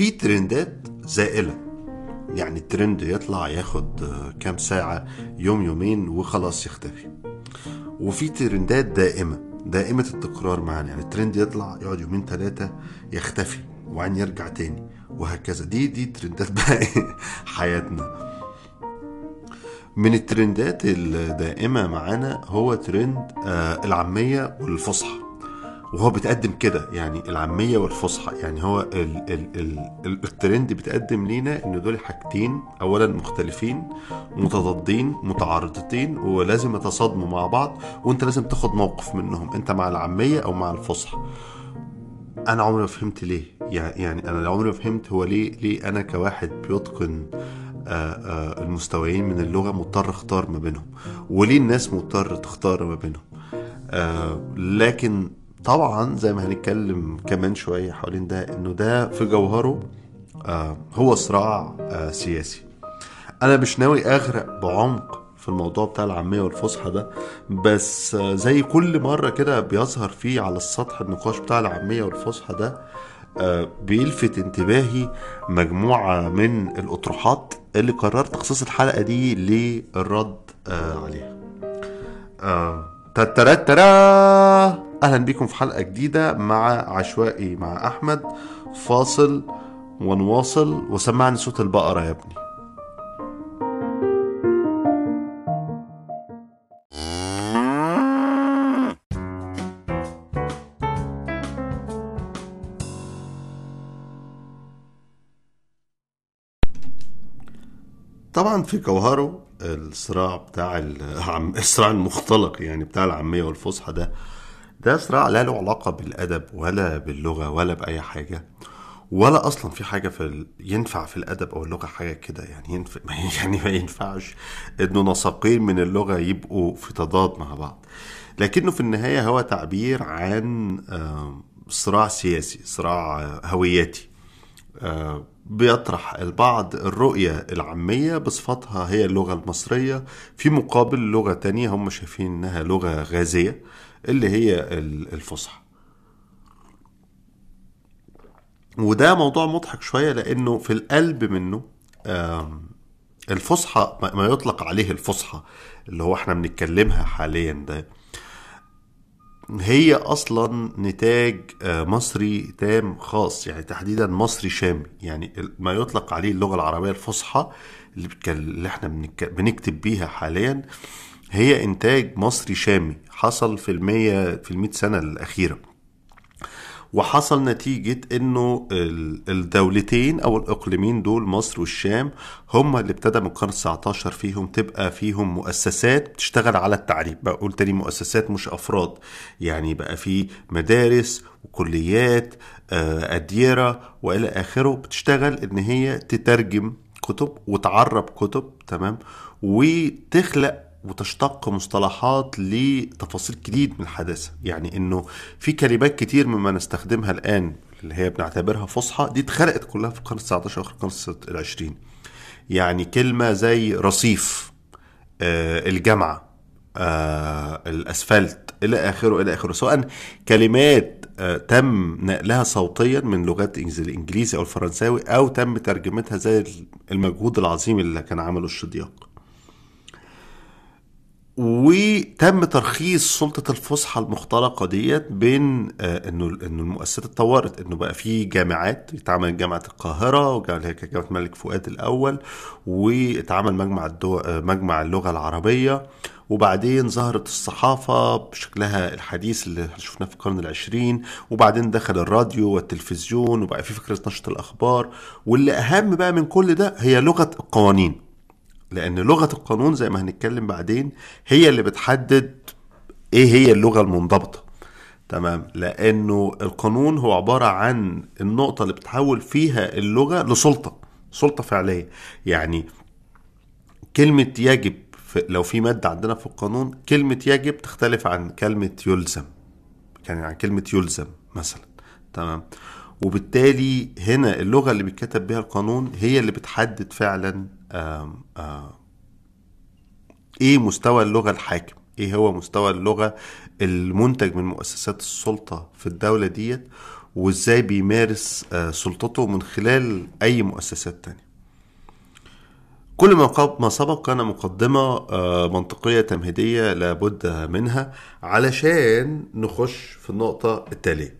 في ترندات زائلة. يعني الترند يطلع ياخد آه، كام ساعة يوم يومين وخلاص يختفي. وفي ترندات دائمة دائمة التكرار معانا. يعني الترند يطلع يقعد يومين ثلاثة يختفي وبعدين يرجع تاني وهكذا. دي دي ترندات بقى؟ حياتنا. من الترندات الدائمة معانا هو ترند آه العامية والفصحى. وهو بيتقدم كده يعني العامية والفصحى يعني هو ال ال ال ال الترند بيتقدم لينا إن دول حاجتين اولا مختلفين متضادين متعارضتين ولازم يتصادموا مع بعض وأنت لازم تاخد موقف منهم أنت مع العامية أو مع الفصحى. أنا عمري ما فهمت ليه يعني أنا عمري ما فهمت هو ليه ليه أنا كواحد بيتقن المستويين من اللغة مضطر أختار ما بينهم؟ وليه الناس مضطر تختار ما بينهم؟ لكن طبعا زي ما هنتكلم كمان شوية حوالين ده إنه ده في جوهره آه، هو صراع آه، سياسي. أنا مش ناوي أغرق بعمق في الموضوع بتاع العامية والفصحى ده بس آه، زي كل مرة كده بيظهر فيه على السطح النقاش بتاع العامية والفصحى ده آه، بيلفت انتباهي مجموعة من الأطروحات اللي قررت تخصيص الحلقة دي للرد آه، عليها. آه، تترا ترا أهلا بيكم في حلقة جديدة مع عشوائي مع أحمد فاصل ونواصل وسمعني صوت البقرة يا ابني طبعا في جوهره الصراع بتاع. الصراع المختلق يعني بتاع العامية والفصحى ده ده صراع لا له علاقة بالأدب ولا باللغة ولا بأي حاجة ولا أصلا في حاجة في ال... ينفع في الأدب أو اللغة حاجة كده يعني ينفع يعني ما ينفعش إنه نسقين من اللغة يبقوا في تضاد مع بعض. لكنه في النهاية هو تعبير عن صراع سياسي صراع هوياتي. آه، بيطرح البعض الرؤية العامية بصفتها هي اللغة المصرية في مقابل لغة تانية هم شايفين إنها لغة غازية. اللي هي ال- الفصحى. وده موضوع مضحك شوية لأنه في القلب منه الفصحى ما يطلق عليه الفصحى اللي هو إحنا بنتكلمها حاليا ده هي أصلا نتاج آه، مصري تام خاص يعني تحديدا مصري شامي. يعني ما يطلق عليه اللغة العربية الفصحى اللي, اللي إحنا بنك- بنكتب بيها حاليا. هي إنتاج مصري شامي حصل في المية في المئة سنة الأخيرة. وحصل نتيجة إنه ال- الدولتين أو الإقليمين دول مصر والشام هم اللي ابتدى من القرن 19 فيهم تبقى فيهم مؤسسات بتشتغل على التعليم. بقول تاني مؤسسات مش أفراد. يعني بقى في مدارس وكليات آه، أديرة وإلى آخره بتشتغل إن هي تترجم كتب وتعرب كتب تمام؟ وتخلق وتشتق مصطلحات لتفاصيل جديد من الحداثة. يعني إنه في كلمات كتير مما نستخدمها الآن اللي هي بنعتبرها فصحى دي اتخلقت كلها في القرن 19 وآخر القرن العشرين. يعني كلمة زي رصيف آه الجامعة آه الأسفلت إلى آخره إلى آخره. سواء كلمات آه تم نقلها صوتيا من لغات الإنجليزي أو الفرنساوي أو تم ترجمتها زي المجهود العظيم اللي كان عمله الشدياق وتم ترخيص سلطة الفصحى المختلقة ديت بين آه، إنه إنه المؤسسات اتطورت إنه بقى في جامعات اتعمل اللي هي كانت جامعة الملك فؤاد الأول واتعمل مجمع الدو... آه، مجمع اللغة العربية. وبعدين ظهرت الصحافة بشكلها الحديث اللي شفناه في القرن العشرين. وبعدين دخل الراديو والتلفزيون وبقى في فكرة نشر الأخبار. واللي أهم بقى من كل ده هي لغة القوانين. لأن لغة القانون زي ما هنتكلم بعدين هي اللي بتحدد إيه هي اللغة المنضبطة. تمام؟ لأنه القانون هو عبارة عن النقطة اللي بتحول فيها اللغة لسلطة سلطة فعلية. يعني كلمة يجب لو في مادة عندنا في القانون كلمة يجب تختلف عن كلمة يلزم. يعني عن كلمة يلزم مثلا. تمام؟ وبالتالي هنا اللغة اللي بيتكتب بها القانون هي اللي بتحدد فعلا إيه مستوى اللغة الحاكم؟ إيه هو مستوى اللغة المنتج من مؤسسات السلطة في الدولة ديت؟ وإزاي بيمارس آه، سلطته من خلال أي مؤسسات تانية؟ كل ما سبق كان مقدمة آه، منطقية تمهيدية لابد منها علشان نخش في النقطة التالية.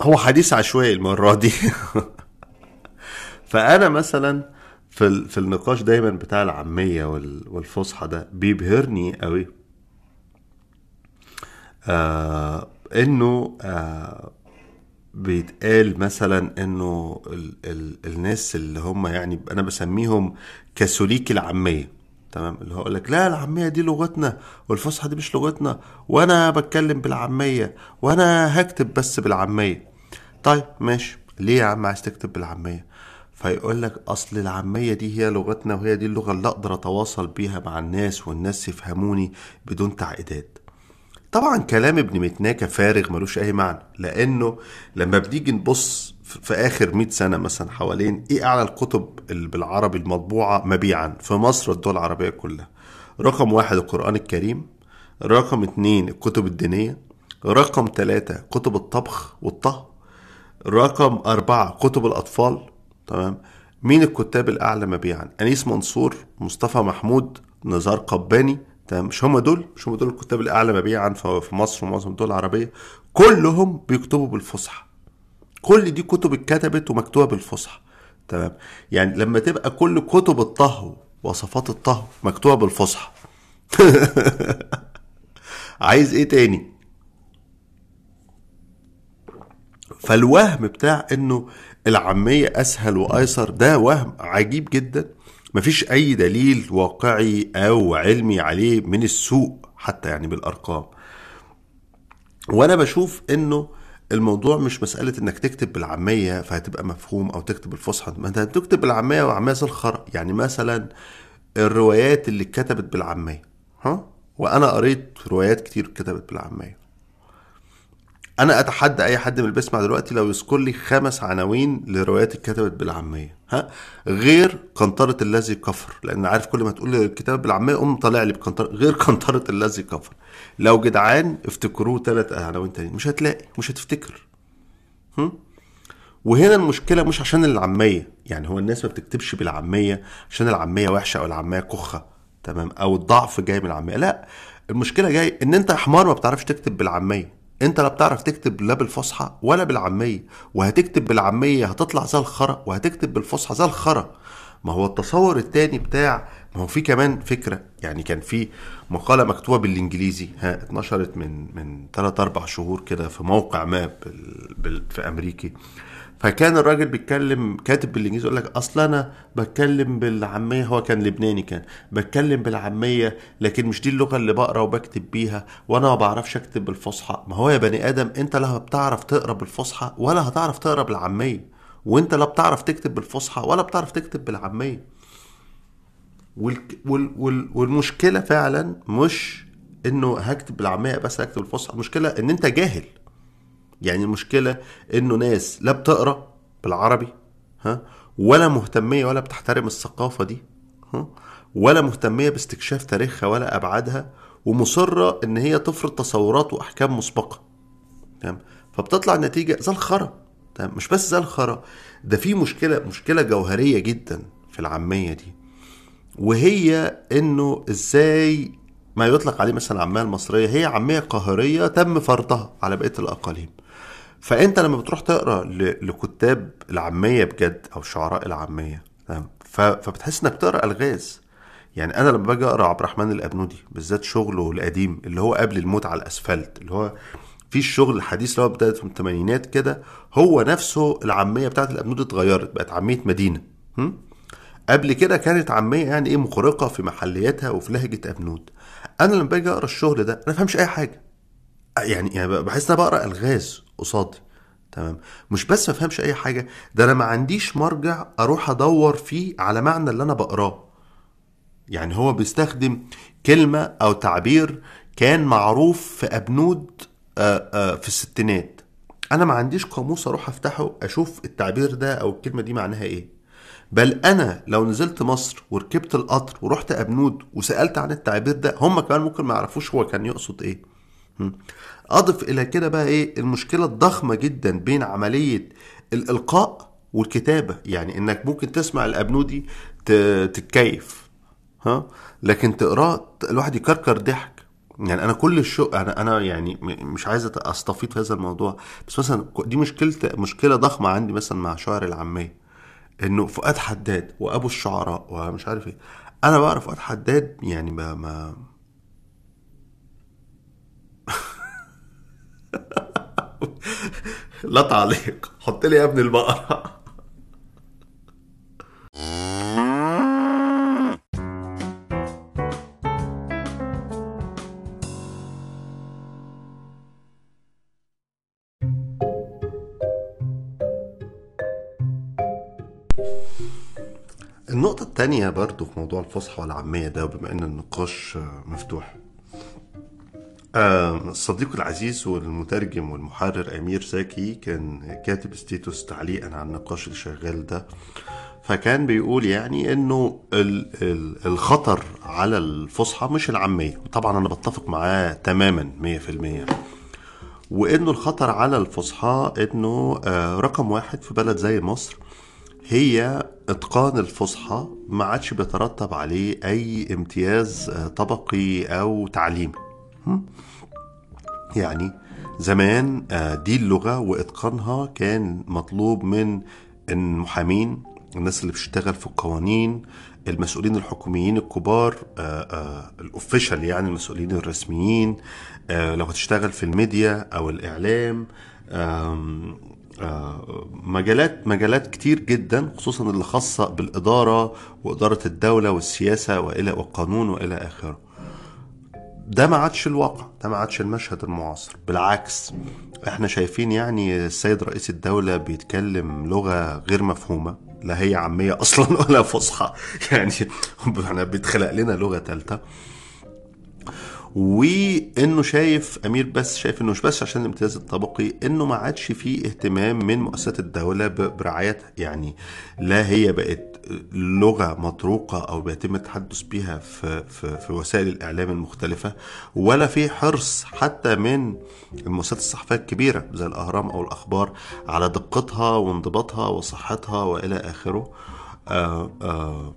هو حديث عشوائي المرة دي. فأنا مثلا في في النقاش دايما بتاع العامية وال- والفصحى ده بيبهرني قوي آه إنه آه بيتقال مثلا إنه ال ال الناس اللي هم يعني أنا بسميهم كاثوليك العامية. تمام. اللي هو لك لا العامية دي لغتنا والفصحى دي مش لغتنا وأنا بتكلم بالعامية وأنا هكتب بس بالعامية. طيب ماشي. ليه يا عم عايز تكتب بالعامية؟ فيقول لك أصل العامية دي هي لغتنا وهي دي اللغة اللي أقدر أتواصل بيها مع الناس والناس يفهموني بدون تعقيدات. طبعا كلام ابن متناكة فارغ ملوش أي معنى لأنه لما بنيجي نبص في آخر 100 سنة مثلا حوالين إيه أعلى الكتب اللي بالعربي المطبوعة مبيعا في مصر والدول العربية كلها؟ رقم واحد القرآن الكريم رقم اتنين الكتب الدينية رقم ثلاثة كتب الطبخ والطهي رقم أربعة كتب الأطفال تمام؟ مين الكتاب الأعلى مبيعا؟ أنيس منصور مصطفى محمود نزار قباني تمام؟ مش هم دول؟ مش هم دول الكتاب الأعلى مبيعا في مصر ومعظم الدول العربية؟ كلهم بيكتبوا بالفصحى. كل دي كتب اتكتبت ومكتوبة بالفصحى. تمام؟ يعني لما تبقى كل كتب الطهو وصفات الطهو مكتوبة بالفصحى. عايز إيه تاني؟ فالوهم بتاع إنه العامية أسهل وأيسر ده وهم عجيب جدا. مفيش أي دليل واقعي أو علمي عليه من السوق حتى يعني بالأرقام. وأنا بشوف إنه الموضوع مش مسألة إنك تكتب بالعامية فهتبقى مفهوم أو تكتب بالفصحى ما أنت تكتب بالعامية وعامية زي الخرا يعني مثلا الروايات اللي اتكتبت بالعامية ها؟ وأنا قريت روايات كتير اتكتبت بالعامية. أنا أتحدى أي حد من اللي بيسمع دلوقتي لو يذكر لي خمس عناوين لروايات اتكتبت بالعامية ها؟ غير قنطره الذي كفر لأن عارف كل ما تقول لي الكتاب بالعامية قوم طالع لي بقنطره غير قنطره الذي كفر. لو جدعان افتكروه ثلاث عناوين تاني مش هتلاقي مش هتفتكر. هم؟ وهنا المشكلة مش عشان العامية يعني هو الناس ما بتكتبش بالعامية عشان العامية وحشة أو العامية كخه تمام؟ أو الضعف جاي من العامية لا المشكلة جاي إن أنت يا حمار ما بتعرفش تكتب بالعامية. انت لا بتعرف تكتب لا بالفصحى ولا بالعامية وهتكتب بالعامية هتطلع زي الخرا وهتكتب بالفصحى زي الخرا. ما هو التصور التاني بتاع ما هو في كمان فكرة يعني كان في مقالة مكتوبة بالإنجليزي ها اتنشرت من من 3 4 شهور كده في موقع ما في أمريكي. فكان الراجل بيتكلم كاتب بالإنجليزي يقول لك أصل أنا بتكلم بالعامية هو كان لبناني كان بتكلم بالعامية لكن مش دي اللغة اللي بقرأ وبكتب بيها وأنا ما بعرفش أكتب بالفصحى ما هو يا بني آدم أنت لا بتعرف تقرأ بالفصحى ولا هتعرف تقرأ بالعامية. وأنت لا بتعرف تكتب بالفصحى ولا بتعرف تكتب بالعامية. وال... وال... وال... والمشكلة فعلا مش إنه هكتب بالعامية بس هكتب بالفصحى المشكلة إن أنت جاهل. يعني المشكلة إنه ناس لا بتقرأ بالعربي ها ولا مهتمية ولا بتحترم الثقافة دي ها ولا مهتمية باستكشاف تاريخها ولا أبعادها ومصرة إن هي تفرض تصورات وأحكام مسبقة تمام؟ فبتطلع النتيجة زي الخرا تمام؟ مش بس زي الخرا ده في مشكلة مشكلة جوهرية جدا في العامية دي وهي إنه إزاي ما يطلق عليه مثلا العامية المصرية هي عامية قاهرية تم فرضها على بقية الأقاليم. فأنت لما بتروح تقرأ لكتاب العامية بجد أو شعراء العامية تمام؟ فبتحس إنك بتقرأ الغاز. يعني أنا لما باجي أقرأ عبد الرحمن الأبنودي بالذات شغله القديم اللي هو قبل الموت على الأسفلت اللي هو في الشغل الحديث اللي هو بدايه في الثمانينات كده هو نفسه العامية بتاعت الأبنودي اتغيرت بقت عامية مدينة. هم؟ قبل كده كانت عامية يعني إيه مخرقه في محلياتها وفي لهجة أبنود. أنا لما باجي أقرأ الشغل ده أنا ما أي حاجة. يعني يعني بحس إن أنا بقرأ الغاز. قصادي. تمام. مش بس ما فهمش أي حاجة ده أنا ما عنديش مرجع أروح أدور فيه على معنى اللي أنا بقراه. يعني هو بيستخدم كلمة أو تعبير كان معروف في أبنود آه، آه، في الستينات. أنا ما عنديش قاموس أروح أفتحه أشوف التعبير ده أو الكلمة دي معناها إيه. بل أنا لو نزلت مصر وركبت القطر ورحت أبنود وسألت عن التعبير ده هم كمان ممكن ما يعرفوش هو كان يقصد إيه? أضف إلى كده بقى إيه؟ المشكلة الضخمة جدا بين عملية الإلقاء والكتابة. يعني إنك ممكن تسمع الابنودي تتكيف ها؟ لكن تقراه الواحد يكركر ضحك. يعني أنا كل الشو أنا أنا يعني مش عايز استفيض في هذا الموضوع. بس مثلا دي مشكله مشكلة ضخمة عندي مثلا مع شعر العاميه إنه فؤاد حداد وأبو الشعراء ومش عارف إيه. أنا بعرف فؤاد حداد يعني ما ما لا تعليق. حط لي يا ابن البقرة. النقطة التانية برضو في موضوع الفصحى والعامية ده بما إن النقاش مفتوح آه، صديقي العزيز والمترجم والمحرر أمير زكي كان كاتب ستيتوس تعليقا على النقاش اللي شغال ده. فكان بيقول يعني إنه ال- ال- الخطر على الفصحى مش العامية. طبعا أنا بتفق معاه تماما 100% وإنه الخطر على الفصحى إنه آه، رقم واحد في بلد زي مصر هي إتقان الفصحى ما عادش بيترتب عليه أي امتياز آه، طبقي أو تعليمي. يعني زمان آه، دي اللغة وإتقانها كان مطلوب من المحامين الناس اللي بتشتغل في القوانين المسؤولين الحكوميين الكبار الأوفيشال يعني المسؤولين الرسميين آه، لو هتشتغل في الميديا أو الإعلام آم، آه، مجالات مجالات كتير جدا خصوصا اللي خاصة بالإدارة وإدارة الدولة والسياسة وإلى والقانون وإلى آخره. ده ما عادش الواقع ده ما عادش المشهد المعاصر بالعكس. إحنا شايفين يعني السيد رئيس الدولة بيتكلم لغة غير مفهومة لا هي عامية أصلا ولا فصحى. يعني إحنا بيتخلق لنا لغة تالتة. وإنه شايف أمير بس شايف إنه مش بس عشان الامتياز الطبقي إنه ما عادش فيه اهتمام من مؤسسات الدولة برعايتها يعني لا هي بقت لغة مطروقة أو بيتم التحدث بها في في في وسائل الإعلام المختلفة ولا في حرص حتى من المؤسسات الصحفية الكبيرة زي الأهرام أو الأخبار على دقتها وانضباطها وصحتها وإلى آخره. آه آه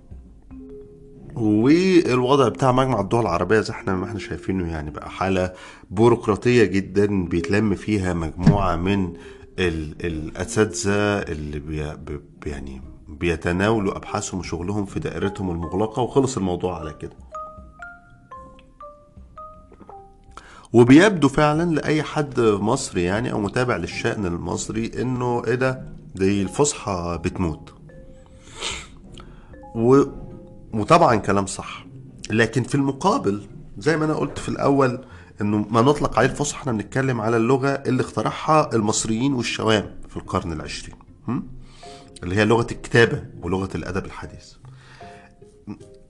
والوضع بتاع مجمع الدول العربية زي إحنا ما إحنا شايفينه يعني بقى حالة بيروقراطية جدا بيتلم فيها مجموعة من ال- الأساتذة اللي بي- يعني بيتناولوا أبحاثهم وشغلهم في دائرتهم المغلقة وخلص الموضوع على كده. وبيبدو فعلا لأي حد مصري يعني أو متابع للشأن المصري إنه إيه ده؟ دي الفصحى بتموت. و... وطبعا كلام صح. لكن في المقابل زي ما أنا قلت في الأول إنه ما نطلق عليه الفصحى إحنا بنتكلم على اللغة اللي اخترعها المصريين والشوام في القرن العشرين؟ اللي هي لغة الكتابة ولغة الأدب الحديث.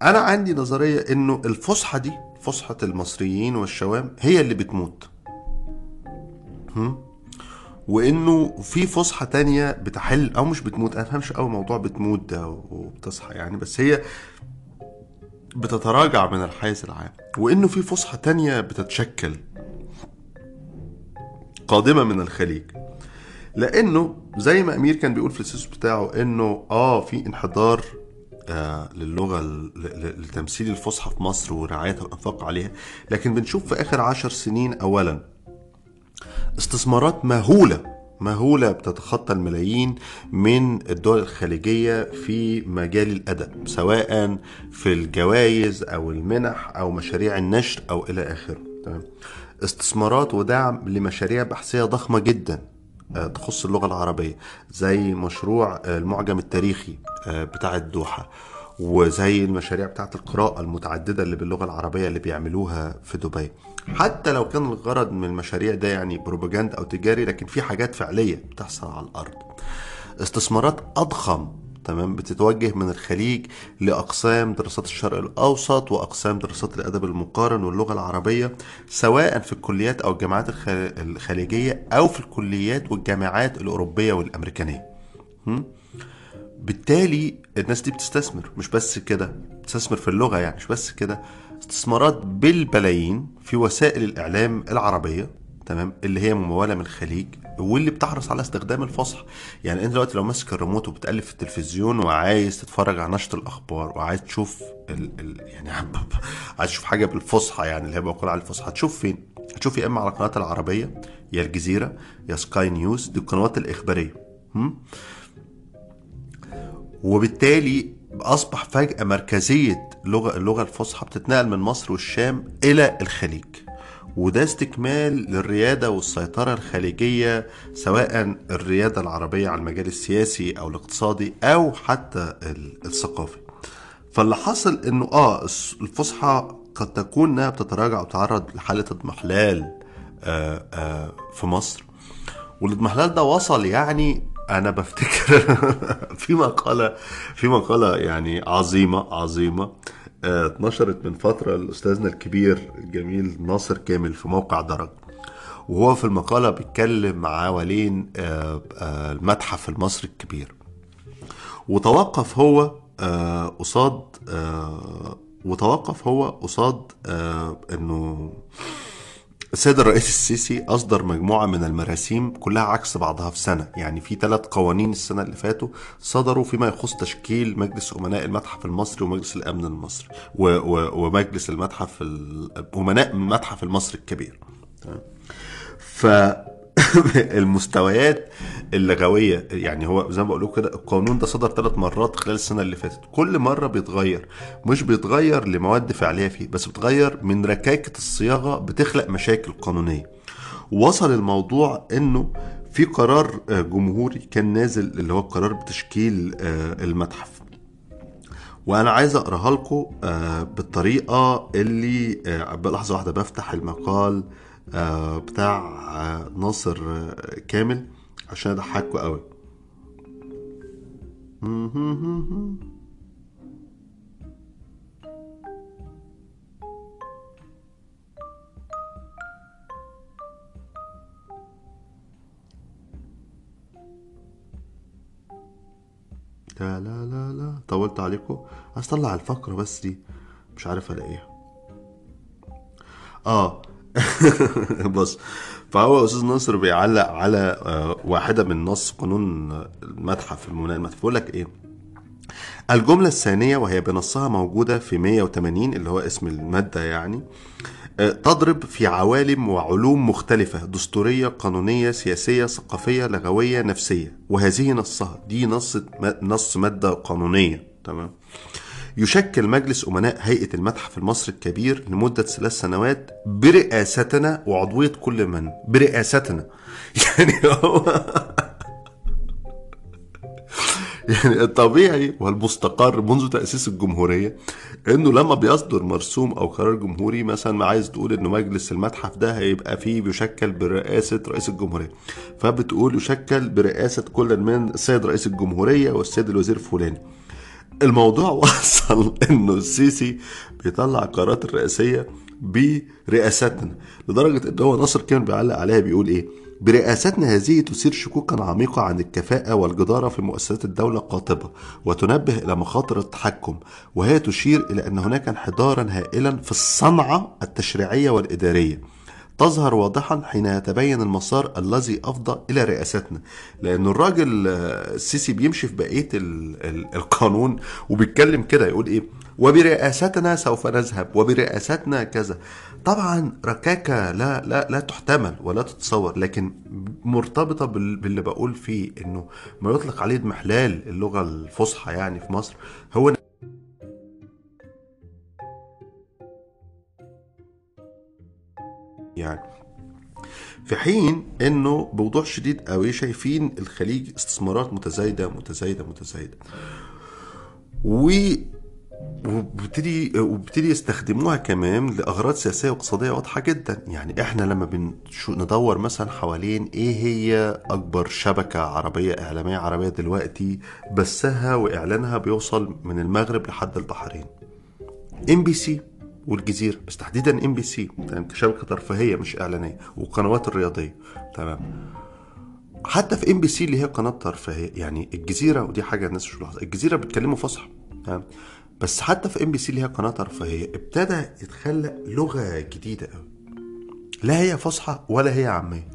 أنا عندي نظرية إنه الفصحى دي فصحى المصريين والشوام هي اللي بتموت؟ وإنه في فصحى تانية بتحل أو مش بتموت. أنا فهمش قوي موضوع بتموت ده وبتصحى يعني بس هي بتتراجع من الحيز العام. وإنه في فصحى تانية بتتشكل قادمة من الخليج. لأنه زي ما أمير كان بيقول في السيس بتاعه إنه آه في انحدار آه للغة ل- ل- لتمثيل الفصحى في مصر ورعايتها والانفاق عليها لكن بنشوف في آخر عشر سنين اولا استثمارات مهولة مهولة بتتخطى الملايين من الدول الخليجية في مجال الأدب سواء في الجوائز أو المنح أو مشاريع النشر أو إلى آخره تمام؟ استثمارات ودعم لمشاريع بحثية ضخمة جدا. تخص اللغة العربية زي مشروع آه، المعجم التاريخي آه، بتاع الدوحة وزي المشاريع بتاعت القراءة المتعددة اللي باللغة العربية اللي بيعملوها في دبي. حتى لو كان الغرض من المشاريع ده يعني بروباجندا أو تجاري لكن في حاجات فعلية بتحصل على الأرض. استثمارات أضخم تمام؟ بتتوجه من الخليج لأقسام دراسات الشرق الأوسط وأقسام دراسات الأدب المقارن واللغة العربية سواء في الكليات أو الجامعات الخ- الخليجية أو في الكليات والجامعات الأوروبية والأمريكانية. بالتالي الناس دي بتستثمر مش بس كده بتستثمر في اللغة يعني مش بس كده استثمارات بالبلايين في وسائل الإعلام العربية. تمام؟ اللي هي ممولة من الخليج واللي بتحرص على استخدام الفصحى يعني أنت دلوقتي لو ماسك الريموت وبتقلب في التلفزيون وعايز تتفرج على نشره الأخبار وعايز تشوف ال... ال... يعني عايز تشوف حاجة بالفصحى يعني اللي هي بقول على الفصحى هتشوف فين؟ هتشوف يا إما على القناه العربية يا الجزيرة يا سكاي نيوز دي القنوات الإخبارية. هم؟ وبالتالي أصبح فجأة مركزية لغة اللغة الفصحى بتتنقل من مصر والشام إلى الخليج. وده استكمال للريادة والسيطرة الخليجية سواء الريادة العربية على المجال السياسي أو الاقتصادي أو حتى الثقافي. فاللي حصل إنه آه الفصحى قد تكون إنها بتتراجع وتعرض لحالة اضمحلال آه آه في مصر. والاضمحلال ده وصل يعني أنا بفتكر في مقالة في مقالة يعني عظيمة عظيمة. اتنشرت من فترة لأستاذنا الكبير الجميل ناصر كامل في موقع درج. وهو في المقالة بيتكلم حوالين المتحف المصري الكبير. وتوقف هو قصاد وتوقف هو قصاد إنه السيد الرئيس السيسي أصدر مجموعة من المراسيم كلها عكس بعضها في سنة. يعني في ثلاث قوانين السنة اللي فاتوا صدروا فيما يخص تشكيل مجلس أمناء المتحف المصري ومجلس الأمن المصري. و و ومجلس المتحف أمناء المتحف المصري الكبير. ف المستويات اللغوية يعني هو زي ما بقول كده القانون ده صدر ثلاث مرات خلال السنة اللي فاتت. كل مرة بيتغير مش بيتغير لمواد فعلية فيه بس بيتغير من ركاكة الصياغة بتخلق مشاكل قانونية. وصل الموضوع إنه في قرار جمهوري كان نازل اللي هو قرار بتشكيل المتحف. وأنا عايز أقرأها لكم بالطريقة اللي بلحظه واحدة بفتح المقال بتاع ناصر كامل. عشان اضحكوا قوي. لا لا لا لا. طولت عليكم؟ عايز أطلع الفقرة بس دي. مش عارف ألاقيها. آه. بص فهو أستاذ ناصر بيعلق على واحدة من نص قانون المتحف المتحف بيقول لك إيه؟ الجملة الثانية وهي بنصها موجودة في 180 اللي هو اسم المادة يعني تضرب في عوالم وعلوم مختلفة دستورية قانونية سياسية ثقافية لغوية نفسية. وهذه نصها دي نص نص مادة قانونية تمام؟ يشكل مجلس أمناء هيئة المتحف المصري الكبير لمدة ثلاث سنوات برئاستنا وعضوية كل من؟ برئاستنا. يعني هو يعني الطبيعي والمستقر منذ تأسيس الجمهورية إنه لما بيصدر مرسوم أو قرار جمهوري مثلا عايز تقول إنه مجلس المتحف ده هيبقى فيه بيشكل برئاسة رئيس الجمهورية. فبتقول يشكل برئاسة كل من؟ السيد رئيس الجمهورية والسيد الوزير الفلاني. الموضوع وصل إنه السيسي بيطلع القرارات الرئاسية برئاستنا لدرجة إن هو ناصر كان بيعلق عليها بيقول إيه؟ برئاستنا هذه تثير شكوكا عميقة عن الكفاءة والجدارة في مؤسسات الدولة قاطبة وتنبه إلى مخاطر التحكم وهي تشير إلى أن هناك انحدارا هائلا في الصنعة التشريعية والإدارية. تظهر واضحا حين يتبين المسار الذي أفضى إلى رئاستنا لأن الراجل السيسي بيمشي في ال القانون وبيتكلم كده يقول إيه؟ وبرئاستنا سوف نذهب وبرئاستنا كذا. طبعا ركاكة لا لا لا تحتمل ولا تتصور لكن مرتبطة باللي بقول فيه إنه ما يطلق عليه اضمحلال اللغة الفصحى يعني في مصر هو يعني. في حين إنه بوضوح شديد قوي شايفين الخليج استثمارات متزايدة متزايدة متزايدة. و وبتدي وبتدي يستخدموها كمان لأغراض سياسية واقتصادية واضحة جدا. يعني إحنا لما بندور مثلا حوالين إيه هي أكبر شبكة عربية إعلامية عربية دلوقتي بثها وإعلانها بيوصل من المغرب لحد البحرين؟ ام بي سي. والجزيرة. بس تحديدا ام بي سي كشبكة ترفيهية مش إعلانية والقنوات الرياضية. تمام. حتى في ام بي سي اللي هي قناة ترفيهية يعني الجزيرة ودي حاجة الناس مش ملاحظة الجزيرة بيتكلموا فصحى. تمام. بس حتى في ام بي سي اللي هي قناة ترفيهية ابتدى يتخلق لغة جديدة قوي لا هي فصحى ولا هي عامية.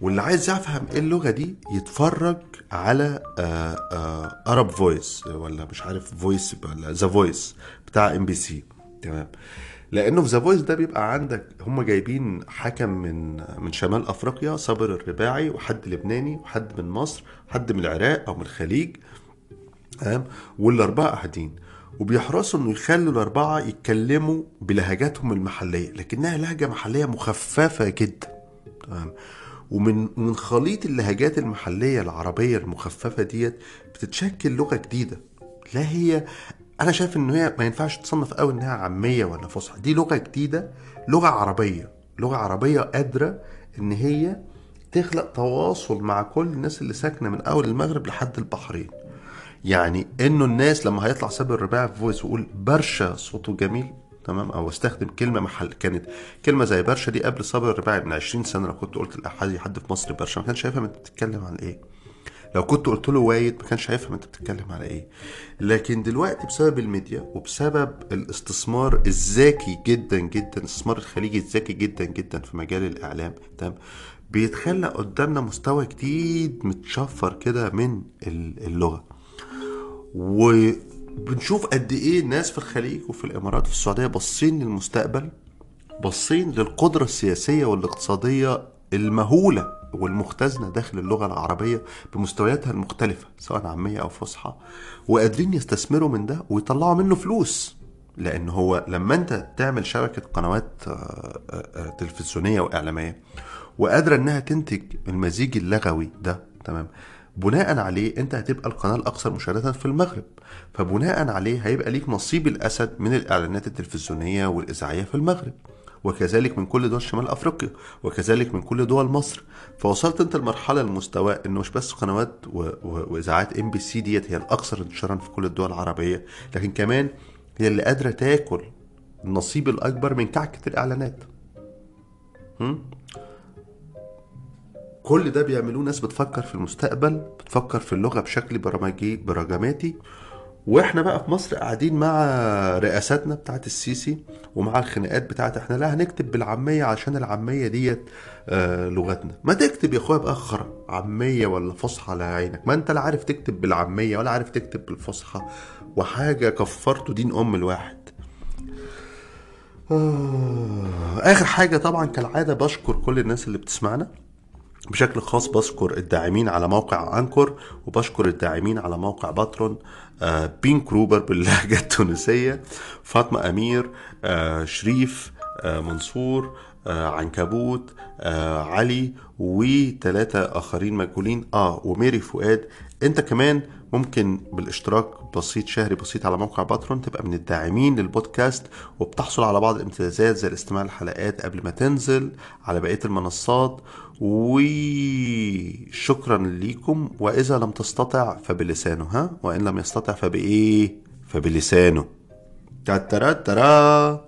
واللي عايز يفهم إيه اللغة دي يتفرج على Arab Voice ولا مش عارف Voice ولا The Voice بتاع ام بي سي تمام لأنه في The Voice ده بيبقى عندك هم جايبين حكم من من شمال أفريقيا صابر الرباعي وحد لبناني وحد من مصر وحد من العراق أو من الخليج تمام؟ والأربعة قاعدين. وبيحرصوا إنه يخلوا الأربعة يتكلموا بلهجاتهم المحلية لكنها لهجة محلية مخففة جدا تمام؟ ومن من خليط اللهجات المحلية العربية المخففة ديت بتتشكل لغة جديدة لا هي أنا شايف إن هي ما ينفعش تصنف قوي إنها عامية ولا فصحى. دي لغة جديدة لغة عربية. لغة عربية قادرة إن هي تخلق تواصل مع كل الناس اللي ساكنة من أول المغرب لحد البحرين. يعني إنه الناس لما هيطلع سابر الرباعي في فويس ويقول برشا صوته جميل تمام؟ أو استخدم كلمة محل كانت كلمة زي برشا دي قبل صابر الرباعي من 20 سنة لو كنت قلت لأحد حد في مصر برشا. ما كانش انت بتتكلم عن إيه؟ لو كنت قلت له وايد ما كانش هيفهم انت بتتكلم على إيه. لكن دلوقتي بسبب الميديا وبسبب الاستثمار الذكي جدا جدا الاستثمار الخليجي الذكي جدا جدا في مجال الإعلام تمام؟ بيتخلق قدامنا مستوى جديد متشفر كده من اللغة. وبنشوف قد إيه الناس في الخليج وفي الإمارات وفي السعودية باصين للمستقبل باصين للقدرة السياسية والاقتصادية المهولة والمختزنة داخل اللغة العربية بمستوياتها المختلفة سواء عامية أو فصحى وقادرين يستثمروا من ده ويطلعوا منه فلوس. لأن هو لما أنت تعمل شبكة قنوات تلفزيونية وإعلامية وقادرة إنها تنتج المزيج اللغوي ده تمام بناء عليه أنت هتبقى القناة الأكثر مشاهدة في المغرب. فبناء عليه هيبقى ليك نصيب الأسد من الإعلانات التلفزيونية والإذاعية في المغرب. وكذلك من كل دول شمال أفريقيا وكذلك من كل دول مصر فوصلت أنت لمرحلة المستوى إنه مش بس قنوات و... و... وإذاعات ام بي سي ديت هي الأكثر انتشارا في كل الدول العربية لكن كمان هي اللي قادرة تاكل النصيب الأكبر من كعكه الاعلانات م? كل ده بيعملوه ناس بتفكر في المستقبل بتفكر في اللغة بشكل برجماتي برجماتي وإحنا بقى في مصر قاعدين مع رئاساتنا بتاعت السيسي ومع الخناقات بتاعت إحنا لا هنكتب بالعامية عشان العامية ديت آه لغتنا. ما تكتب يا اخويا بأخر عامية ولا فصحى على عينك؟ ما انت لا عارف تكتب بالعامية ولا عارف تكتب بالفصحى وحاجة كفرته دين أم الواحد. آه آخر حاجة طبعا كالعادة بشكر كل الناس اللي بتسمعنا. بشكل خاص بشكر الداعمين على موقع أنكور وبشكر الداعمين على موقع باترون آه بين كروبر باللهجة التونسية فاطمة أمير آه شريف منصور آه عنكبوت آه علي وثلاثة آخرين مجهولين. آه وميري فؤاد. أنت كمان ممكن بالاشتراك بسيط شهري بسيط على موقع باترون تبقى من الداعمين للبودكاست وبتحصل على بعض الامتيازات زي الاستماع للحلقات قبل ما تنزل على بقية المنصات. وشكرا ليكم. وإذا لم تستطع فبلسانه ها؟ وإن لم يستطع فبإيه؟ فبلسانه. ترى ترى